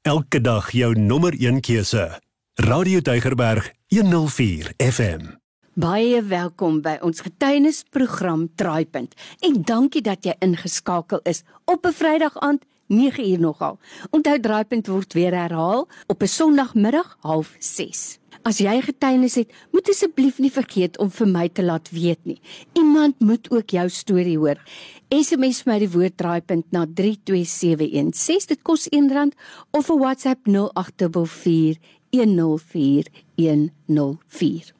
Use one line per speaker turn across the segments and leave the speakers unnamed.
Elke dag jou nommer 1 keuse. Radio Deugerberg 104 FM.
Baie welkom by ons getuienisprogram Draaipunt. En dankie dat jy ingeskakel is op 'n Vrydag aand 9uur nogal. Onthou Draaipunt word weer herhaal op 'n Sondagmiddag 06:30. As jy getuienis het, moet asseblief nie vergeet om vir my te laat weet nie. Iemand moet ook jou storie hoor. SMS my die woord draaipunt na 32716. Dit kos R1 of 'n WhatsApp 0824104104.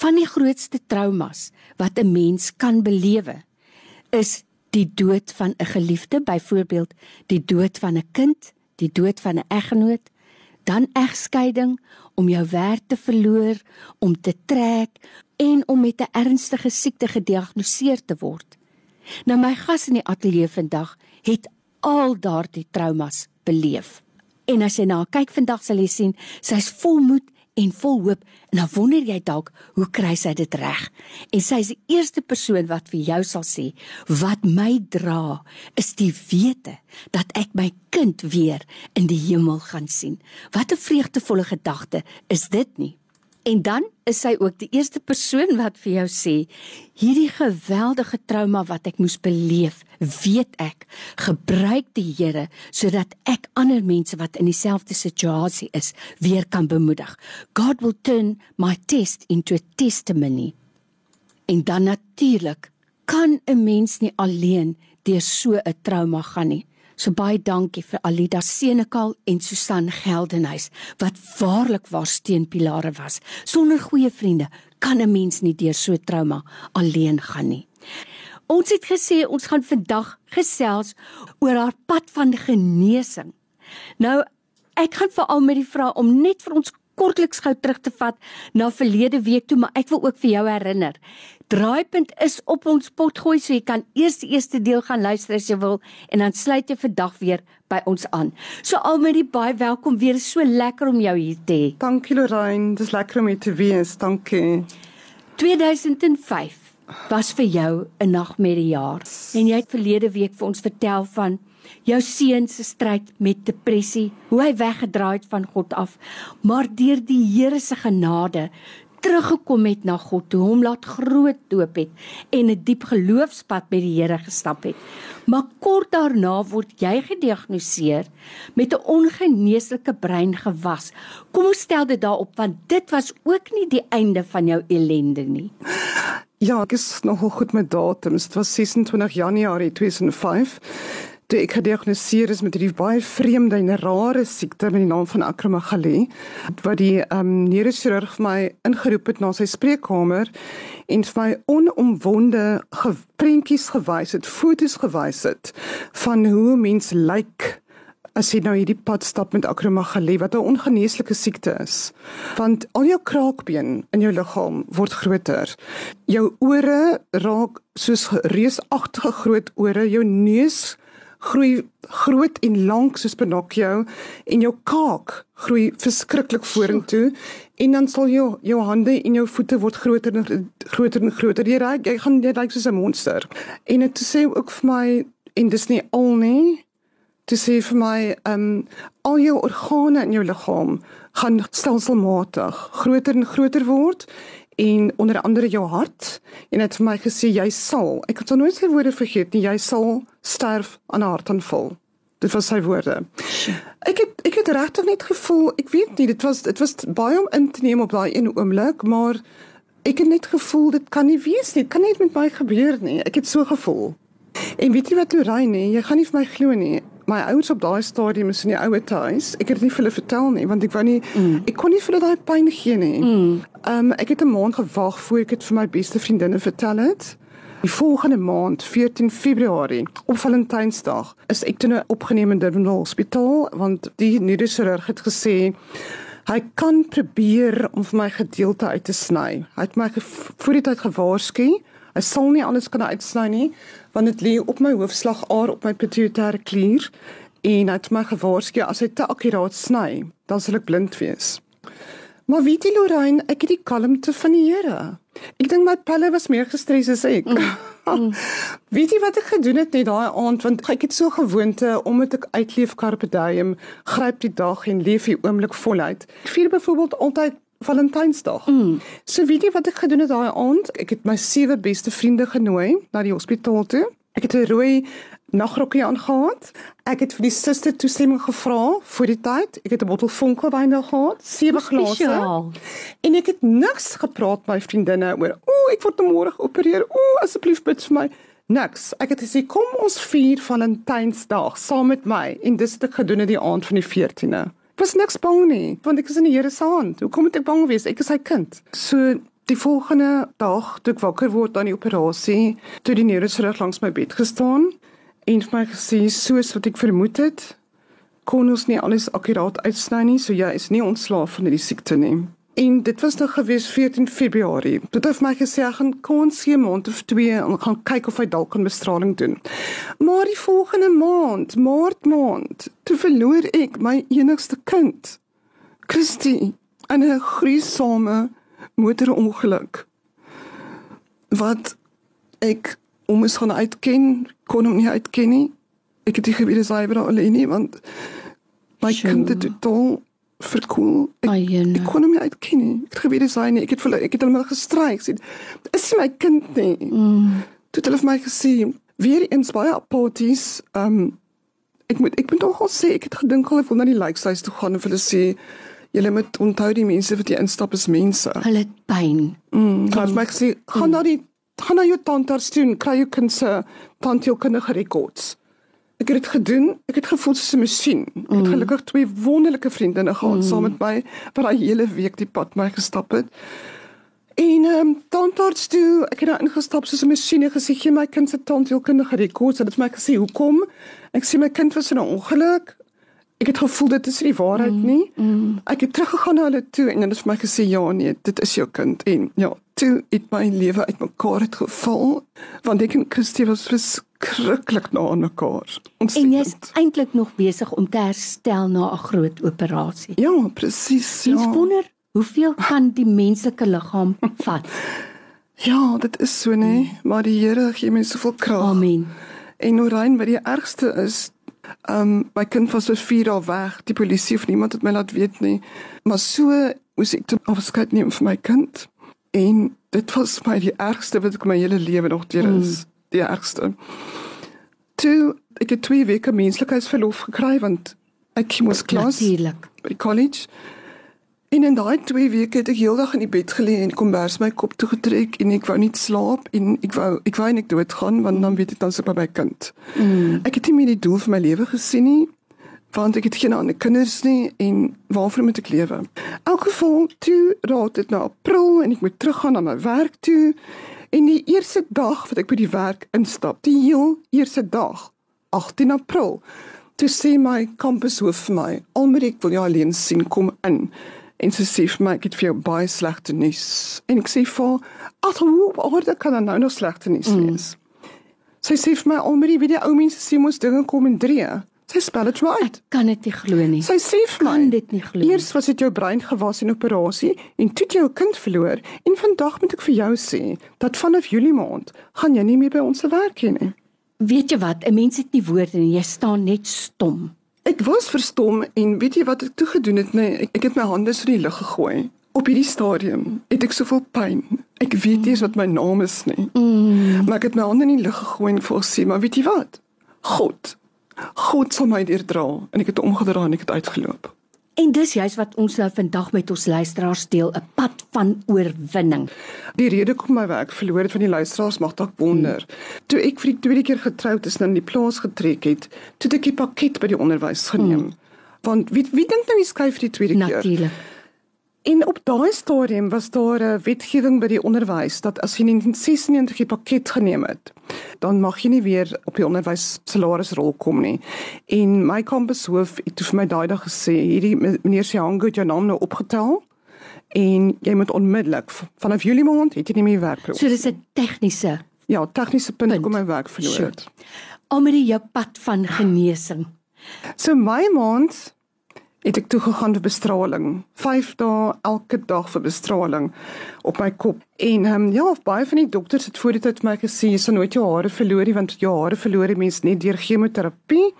Van die grootste traumas wat 'n mens kan belewe, is die dood van 'n geliefde, byvoorbeeld die dood van 'n kind, die dood van 'n eggenoot, dan egskeiding, om jou werk te verloor, om te trek en om met 'n ernstige siekte gediagnoseer te word. Nou my gas in die ateljee vandag het al daardie traumas beleef. En as jy na haar kyk vandag sal jy sien sy's vol moed en vol hoop en dan wonder jy dalk hoe kry sy dit reg? En sy is die eerste persoon wat vir jou sal sê wat my dra is die wete dat ek my kind weer in die hemel gaan sien. Wat 'n vreugdevolle gedagte is dit nie? En dan is sy ook die eerste persoon wat vir jou sê hierdie geweldige trauma wat ek moes beleef, weet ek, gebruik die Here sodat ek ander mense wat in dieselfde situasie is, weer kan bemoedig. God will turn my test into a testimony. En dan natuurlik kan 'n mens nie alleen deur so 'n trauma gaan nie. So baie dankie vir Alida Senekal en Susan Geldenhuys wat waarlik waar steunpilare was. Sonder goeie vriende kan 'n mens nie deur so trauma alleen gaan nie. Ons het gesê ons gaan vandag gesels oor haar pad van genesing. Nou ek gaan veral met die vraag om net vir ons kortliks gou terug te vat na verlede week toe, maar ek wil ook vir jou herinner. Draaipunt is op ons potgooi, so jy kan eers die eerste deel gaan luister as jy wil en dan sluit jy vandag weer by ons aan. So almal baie welkom weer. So lekker om jou hier te hê.
Dankie Lorraine, dis lekker om hier te wees. Dankie.
2005 was vir jou 'n nagmerrie jaar. En jy het verlede week vir ons vertel van jou seun se stryd met depressie, hoe hy weggedraai het van God af, maar deur die Here se genade teruggekom het na God, toe hom laat groot doop het en 'n diep geloofspad met die Here gestap het. Maar kort daarna word jy gediagnoseer met 'n ongeneeslike breingewas. Kom ons stel dit daarop want dit was ook nie die einde van jou ellende nie.
Ja, ek is nog goed met datums. Dit was 26 Januarie 2005 toe ek gediagnoseer is met hierdie baie vreemde en rare siekte met die naam van akromegalie wat die ehm um, neurochirurg vir my ingeroep het na sy spreekkamer en vir my onomwonde ge prentjies gewys het, foto's gewys het van hoe mens lyk as jy nou hierdie pad stap met akromegalie wat 'n ongeneeslike siekte is. Want al jou kraakbeen in jou liggaam word groter. Jou ore raak soos reusagtige groot ore, jou neus groei groot en lank soos Pinocchio en jou kaak groei verskriklik vorentoe en dan sal jou jou hande en jou voete word groter en groter en groter. Jy raak jy gaan jy lyk soos 'n monster. En dit sê ook vir my en dis nie al nie te sê vir my um al jou organe in jou liggaam gaan stelselmatig groter en groter word en onder andere jou hart en het vir my gesê jy sal ek het nooit sy woorde vergeet nie jy sal sterf aan 'n hartaanval. Dit was sy woorde. Ek het ek het regtig net gevoel ek weet nie dit was dit was baie om in te neem op daai een oomblik maar ek het net gevoel dit kan nie wees nie dit kan nie met my gebeur nie. Ek het so gevoel. En weet jy wat jy ry nie jy gaan nie vir my glo nie my ouers op daai stadium is in die ouer huis. Ek het dit nie vir hulle vertel nie want ek wou nie mm. ek kon nie vir hulle daai pyn gee nie. Mm. Um ek het 'n maand gewag voor ek dit vir my beste vriendinne vertel het. Die volgende maand, 14 Februarie, op Valentynsdag, is ek toe nou opgeneem in Durban Hospitaal want die neurochirurg het gesê hy kan probeer om vir my gedeelte uit te sny. Hy het my voor die tyd gewaarsku. Hy sal nie alles kan uitsny nie want dit lê op my hoofslagaar op my pituitary klier en het my gewaarsku as hy te akkuraat sny, dan sal ek blind wees. Maar weet jy Lorraine, ek het die kalmte van die Here. Ek dink my pelle was meer gestres as ek. Mm. Mm. Weet jy wat ek gedoen het net daai aand want ek het so gewoonte omdat ek uitleef carpe diem, gryp die dag en leef die oomblik voluit. Ek vier byvoorbeeld altyd Valentynsdag. Mm. So weet jy wat ek gedoen het daai aand? Ek het my sewe beste vriende genooi na die hospitaal toe. Ek het 'n rooi nagrokkie aangehad. Ek het vir die suster toestemming gevra vir die tyd. Ek het 'n bottel vonkelwyn daar gehad, sewe glase. En ek het niks gepraat met my vriendinne oor, "Ooh, ek word môre geopereer. Ooh, asseblief bid vir my." Niks. Ek het gesê, "Kom ons vier Valentynsdag saam met my." En dis wat ek gedoen het die aand van die 14de. Was niks bang nie, want ek is in die Here se hand. Hoekom moet ek bang wees? Ek is sy kind. So Die volgende dag toe ek wakker word aan die operasie, toe die neurochirurg langs my bed gestaan en vir my gesê soos wat ek vermoed het, kon ons nie alles akuraat uitsny nie, so jy is nie ontslaaf van hierdie siekte nie. En dit was nog gewees 14 Februarie. Dit het my gesê ek gaan kon se maand of 2 en gaan kyk of hy dalk kan bestraling doen. Maar die volgende maand, Maart maand, toe verloor ek my enigste kind. Christy, 'n gruisame motorongeluk. Wat ek om ons gaan uitken, kon hom nie uitken nie. Ek het nie geweet dis hy wat alleen nie want my sure. kind het totaal verkoel. Ek, ek kon hom nie uitken nie. Ek het geweet dis hy nie. Ek het vir ek het hom gestryk sê. Is my kind nie. Mm. Toe het hulle vir my gesê weer eens baie apaties. Ehm um, ek moet ek moet nogal sê ek het gedink hulle wil na die lykhuis toe gaan en hulle sê Julle moet onthou die mense wat hier instap is mense.
Hulle het pyn.
Mm, hulle het my gesê, gaan mm. na die gaan na jou tandarts toe en kry jou kind se tandheelkundige rekords. Ek het dit gedoen. Ek het gevoel soos 'n masjien. Ek het mm. gelukkig twee wonderlike vriendinne gehad mm. saam met my wat daai hele week die pad my gestap het. En ehm um, tandarts toe, ek het daar ingestap soos 'n masjien en gesê gee my kind se tandheelkundige rekords. Hulle het my gesê, "Hoekom?" Ek sê my kind was in 'n ongeluk. Ek het gevoel dit is nie waarheid mm, nie. Mm. Ek het teruggegaan na hulle toe en hulle het vir my gesê, "Ja nee, dit is jou kind." En ja, toe het my lewe uitmekaar het geval want ek en Christie was verskriklik na mekaar.
Ons En jy's eintlik nog besig om te herstel na 'n groot operasie.
Ja, presies. Ja.
Ek wonder hoeveel kan die menslike liggaam vat?
Ja, dit is so nê, nee. maar die Here gee my soveel krag.
Amen.
En nou rein wat die ergste is, ehm um, my kind was vir 4 dae weg. Die polisie of niemand het my laat weet nie. Maar so moes ek te afskeid neem van my kind. En dit was my die ergste wat ek my hele lewe nog deur is, mm. Die ergste. Toe ek het twee weke menslikheidsverlof gekry want ek moes klas
natuurlik
by college. En in daai twee weke het ek heeldag in die bed gelê en kombers my kop toe getrek en ek wou nie slaap en ek wou ek wou net doodgaan want dan weet ek dan se by my kind. Mm. Ek het nie meer die doel vir my lewe gesien nie want ek het geen ander kinders nie en waarvoor moet ek lewe? In elk geval, toe raak dit nou April en ek moet teruggaan na my werk toe. En die eerste dag wat ek by die werk instap, die heel eerste dag, 18 April, toe sê my kampushoof vir my, "Almarie, ek wil jou alleen sien kom in." En sy sê vir my, "Ek het vir jou baie slegte nuus." En ek sê vir, "Ag, hoe hoor ek kan nou nog slegte nuus mm. wees?" Mm. Sy sê vir my, "Almarie, weet jy ou mense sê mos dinge kom in drie." Sy spel dit right.
Ek kan dit nie glo nie.
Sy sê vir my,
kan dit nie glo.
Eers was dit jou brein gewas in operasie en toe jy jou kind verloor en vandag moet ek vir jou sê dat vanaf Julie maand gaan jy nie meer by ons werk hê nie.
Weet jy wat? 'n Mens het nie woorde nie. Jy staan net stom.
Ek was verstom en weet jy wat ek toe gedoen het? Nee, ek, het my hande so in die lug gegooi. Op hierdie stadium het ek soveel pyn. Ek weet nie eens wat my naam is nie. Mm. Maar ek het my hande in die lug gegooi en voelsien, maar weet jy wat? God God sal my deurdra en ek het omgedra en ek het uitgeloop.
En dis juist wat ons nou vandag met ons luisteraars deel, 'n pad van oorwinning.
Die rede kom my werk verloor het van die luisteraars mag dalk wonder. Hmm. Toe ek vir die tweede keer getroud is en in die plaas getrek het, toe ek die pakket by die onderwys geneem. Hmm. Want wie wie dink nou jy skryf vir die tweede
Natuurlijk. keer? Natuurlik.
En op daai stadium was daar 'n wetgewing by die onderwys dat as jy in 1996 die pakket geneem het, dan mag jy nie weer op die onderwys salarisrol kom nie. En my kampushoof het vir my daai dag gesê, hierdie meneer Siango het jou naam nou opgetel en jy moet onmiddellik vanaf Julie maand het jy nie meer werk.
So dis 'n tegniese
Ja, tegniese punt, punt. kom my werk verloor het.
Almal die jou pad van genesing.
So my maand het ek toe gegaan vir bestraling. 5 dae elke dag vir bestraling op my kop. En ehm um, ja, baie van die dokters het voor die tyd vir my gesê jy sal nooit jou hare verloor nie want jou hare verloor die mens net deur chemoterapie.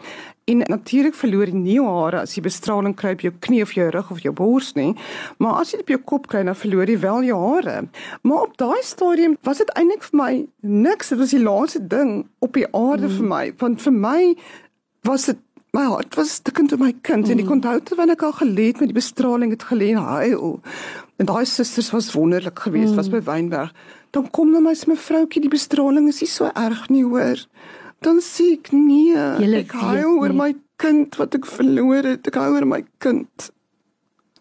En natuurlik verloor jy nie jou hare as jy bestraling kry op jou knie of jou rug of jou bors nie, maar as jy op jou kop kry dan verloor jy wel jou hare. Maar op daai stadium was dit eintlik vir my niks, dit was die laaste ding op die aarde mm. vir my, want vir my was dit my hart was stikkend op my kind mm. en ek onthou toe wanneer ek al geleed met die bestraling het geleen huil. En daai susters was wonderlik geweest, mm. was by Wynberg. Dan kom na my se mevroutjie die bestraling is nie so erg nie hoor. Dan sê ek nee, Julle ek huil oor my kind wat ek verloor het. Ek huil oor my kind.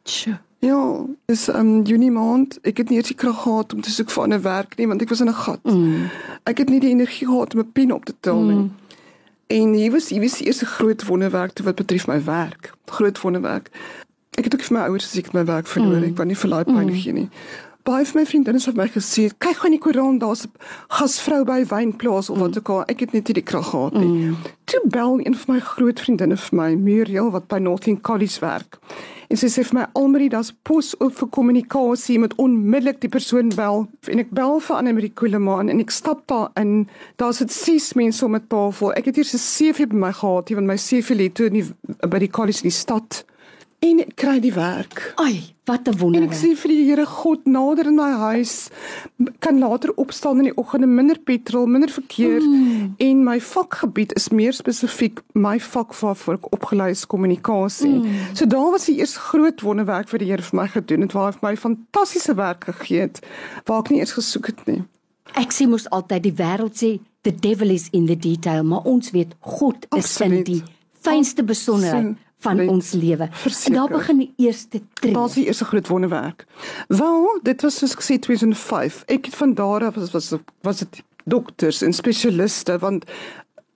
Tjoe.
Ja, dis um Junie maand. Ek het nie eers die krag gehad om te soek vir 'n werk nie want ek was in 'n gat. Mm. Ek het nie die energie gehad om 'n pen op te tel nie. Mm. En hier was hier was die eerste groot wonderwerk wat betref my werk. Groot wonderwerk. Ek het ook vir my ouers gesê ek my werk verloor. Mm. Ek wou nie vir laai pyn mm. gee nie. Baie van my vriendinne het my gesê, "Kyk gou in die koerant, daar's 'n gasvrou by wynplaas of wat ook al." Ek het net nie die krag gehad nie. Mm. Toe bel een van my groot vriendinne vir my, Muriel wat by Northern College werk. En sy sê vir my Almarie, daar's pos oop vir kommunikasie met onmiddellik die persoon bel. En ek bel vir Annelie Kuleman en ek stap daar in. Daar's dit ses mense om 'n tafel. Ek het hier 'n CV by my gehad, want my CV lê toe in die, by die college in die stad en kry die werk.
Ai, wat 'n wonder.
Ek sê vir die Here God nader in my huis kan later opstaan in die oggende minder petrol, minder verkeer mm. en my vakgebied is meer spesifiek my vak waarvoor ek opgelei is kommunikasie. Mm. So daar was die eers groot wonderwerk vir die Here vir my gedoen het waar hy vir my fantastiese werk gegee het waar ek nie eens gesoek het nie.
Ek sê mos altyd die wêreld sê the devil is in the detail, maar ons weet God is Absoluut. in die fynste besonderheid van nee, ons lewe. En daar begin die eerste tree.
Is die eerste groot wonderwerk. Wel, dit was soos gesê 2005. Ek het van daar af was was was dit dokters en spesialiste want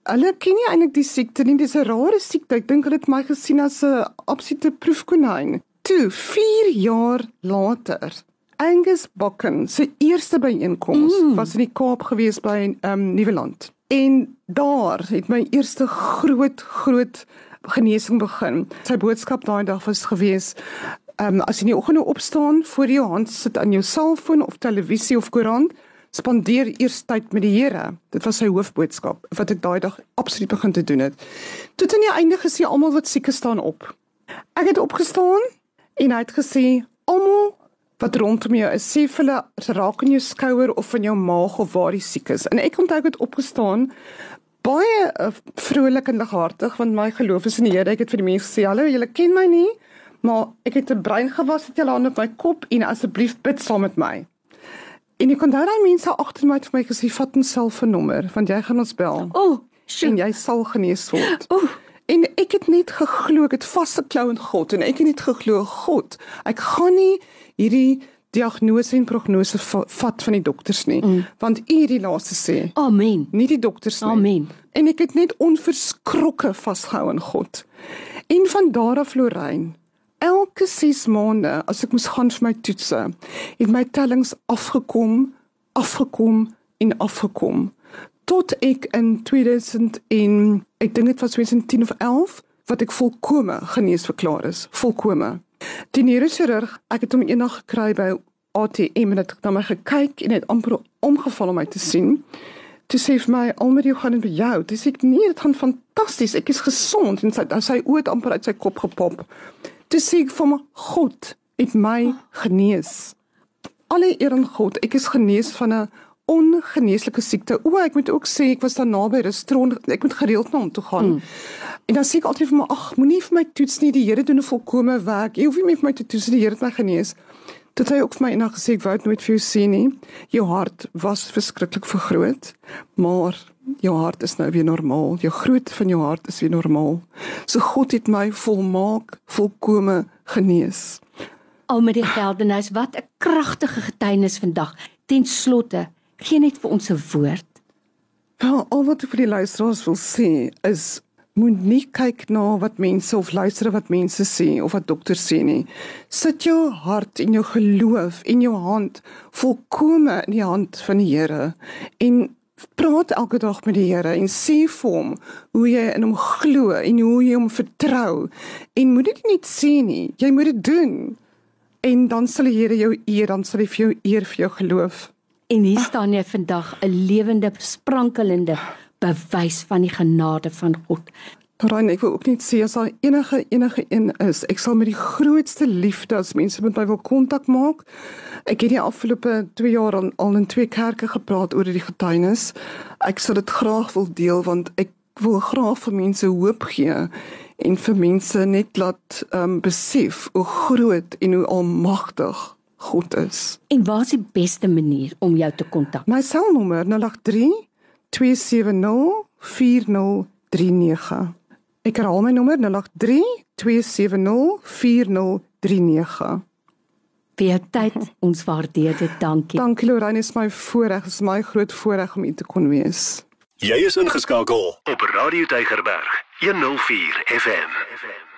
hulle ken nie eintlik die siekte nie. Dis 'n rare siekte. Ek dink hulle het my gesien as 'n absolute proefkonyn. Toe 4 jaar later Angus Bokken se eerste byeenkoms mm. was in die Kaap gewees by ehm um, Nieuweland. En daar het my eerste groot groot genesing begin. Sy boodskap daai dag was gewees um, as jy nie oggend opstaan voor jou hand sit aan jou selfoon of televisie of koerant, spandeer eers tyd met die Here. Dit was sy hoofboodskap wat ek daai dag absoluut begin te doen het. Tot aan die einde gesê almal wat siek staan op. Ek het opgestaan en hy het gesê almal wat rondom jou is, sê vir hulle raak in jou skouer of in jou maag of waar jy siek is. En ek onthou ek het opgestaan baie uh, vrolik en lighartig want my geloof is in die Here. Ek het vir die mense gesê, "Hallo, julle ken my nie, maar ek het 'n brein gewas het julle aan op my kop en asseblief bid saam met my." En ek kon daai mense agter my het vir my gesê, "Vat 'n selfoonnommer want jy gaan ons bel."
O, oh,
sien jy sal genees word.
O. Oh.
En ek het net geglo, ek het vasgeklou in God en ek het net geglo, God, ek gaan nie hierdie diagnose en prognose vat van die dokters nie mm. want u die laaste sê.
Amen.
Nie die dokters nie.
Amen.
En ek het net onverskrokke vasgehou aan God. En van daar af Lorraine elke 6 maande as ek moes gaan vir my toetse het my tellings afgekom afgekom en afgekom. Tot ek in 2000 en ek dink dit was 2010 of 11 wat ek volkome genees verklaar is volkome Die neurochirurg, ek het hom eendag gekry by ATM en het na my gekyk en het amper omgeval om my te sien. Toe sê vir my, "Almarie, hoe gaan dit met jou?" Dis ek, "Nee, dit gaan fantasties. Ek is gesond." En sy sy oë het amper uit sy kop gepop. Toe sê ek vir my, "God het my genees." Alle eer aan God. Ek is genees van 'n ongeneeslike siekte. O, ek moet ook sê ek was daar naby restaurant. Ek moet gereeld na hom toe gaan. Mm. En dan sê ek altyd vir my, ag, moenie vir my toets nie. Die Here doen 'n volkomme werk. Jy hoef nie vir my te toets. Die Here het my genees. Dit het ook vir my eendag gesê ek wou dit nooit vir jou sien nie. Jou hart was verskriklik vergroot, maar jou hart is nou weer normaal. Jou grootte van jou hart is weer normaal. So God het my volmaak, volkome genees.
Al met die geldenis, wat 'n kragtige getuienis vandag. Ten slotte Geen net vir ons 'n woord.
Wel, al wat ek vir die luisteraars wil sê is moet nie kyk na wat mense of luister wat mense sê of wat dokters sê nie. Sit jou hart en jou geloof en jou hand volkome in die hand van die Here en praat elke dag met die Here en sê vir hom hoe jy in hom glo en hoe jy hom vertrou. En moet dit net sê nie, jy moet dit doen. En dan sal die Here jou eer, dan sal hy vir jou eer vir jou geloof.
En hier staan jy vandag 'n lewende sprankelende bewys van die genade van God.
Rain, ek wil ook net sê as daar enige enige een is, ek sal met die grootste liefde as mense met my wil kontak maak. Ek het die afgelope 2 jaar al, al in twee kerke gepraat oor die getuienis. Ek sal dit graag wil deel want ek wil graag vir mense hoop gee en vir mense net laat um, besef hoe groot en hoe almagtig God is.
En wat is die beste manier om jou te kontak?
My selnommer 083 270 4039. Ek herhaal my nommer 083 270 4039.
Vir jou tyd, ons waardeer dit. Dankie.
Dankie Lorraine, is my voorreg, is my groot voorreg om u te kon wees.
Jy is ingeskakel op Radio Deugerberg 104 FM. FM.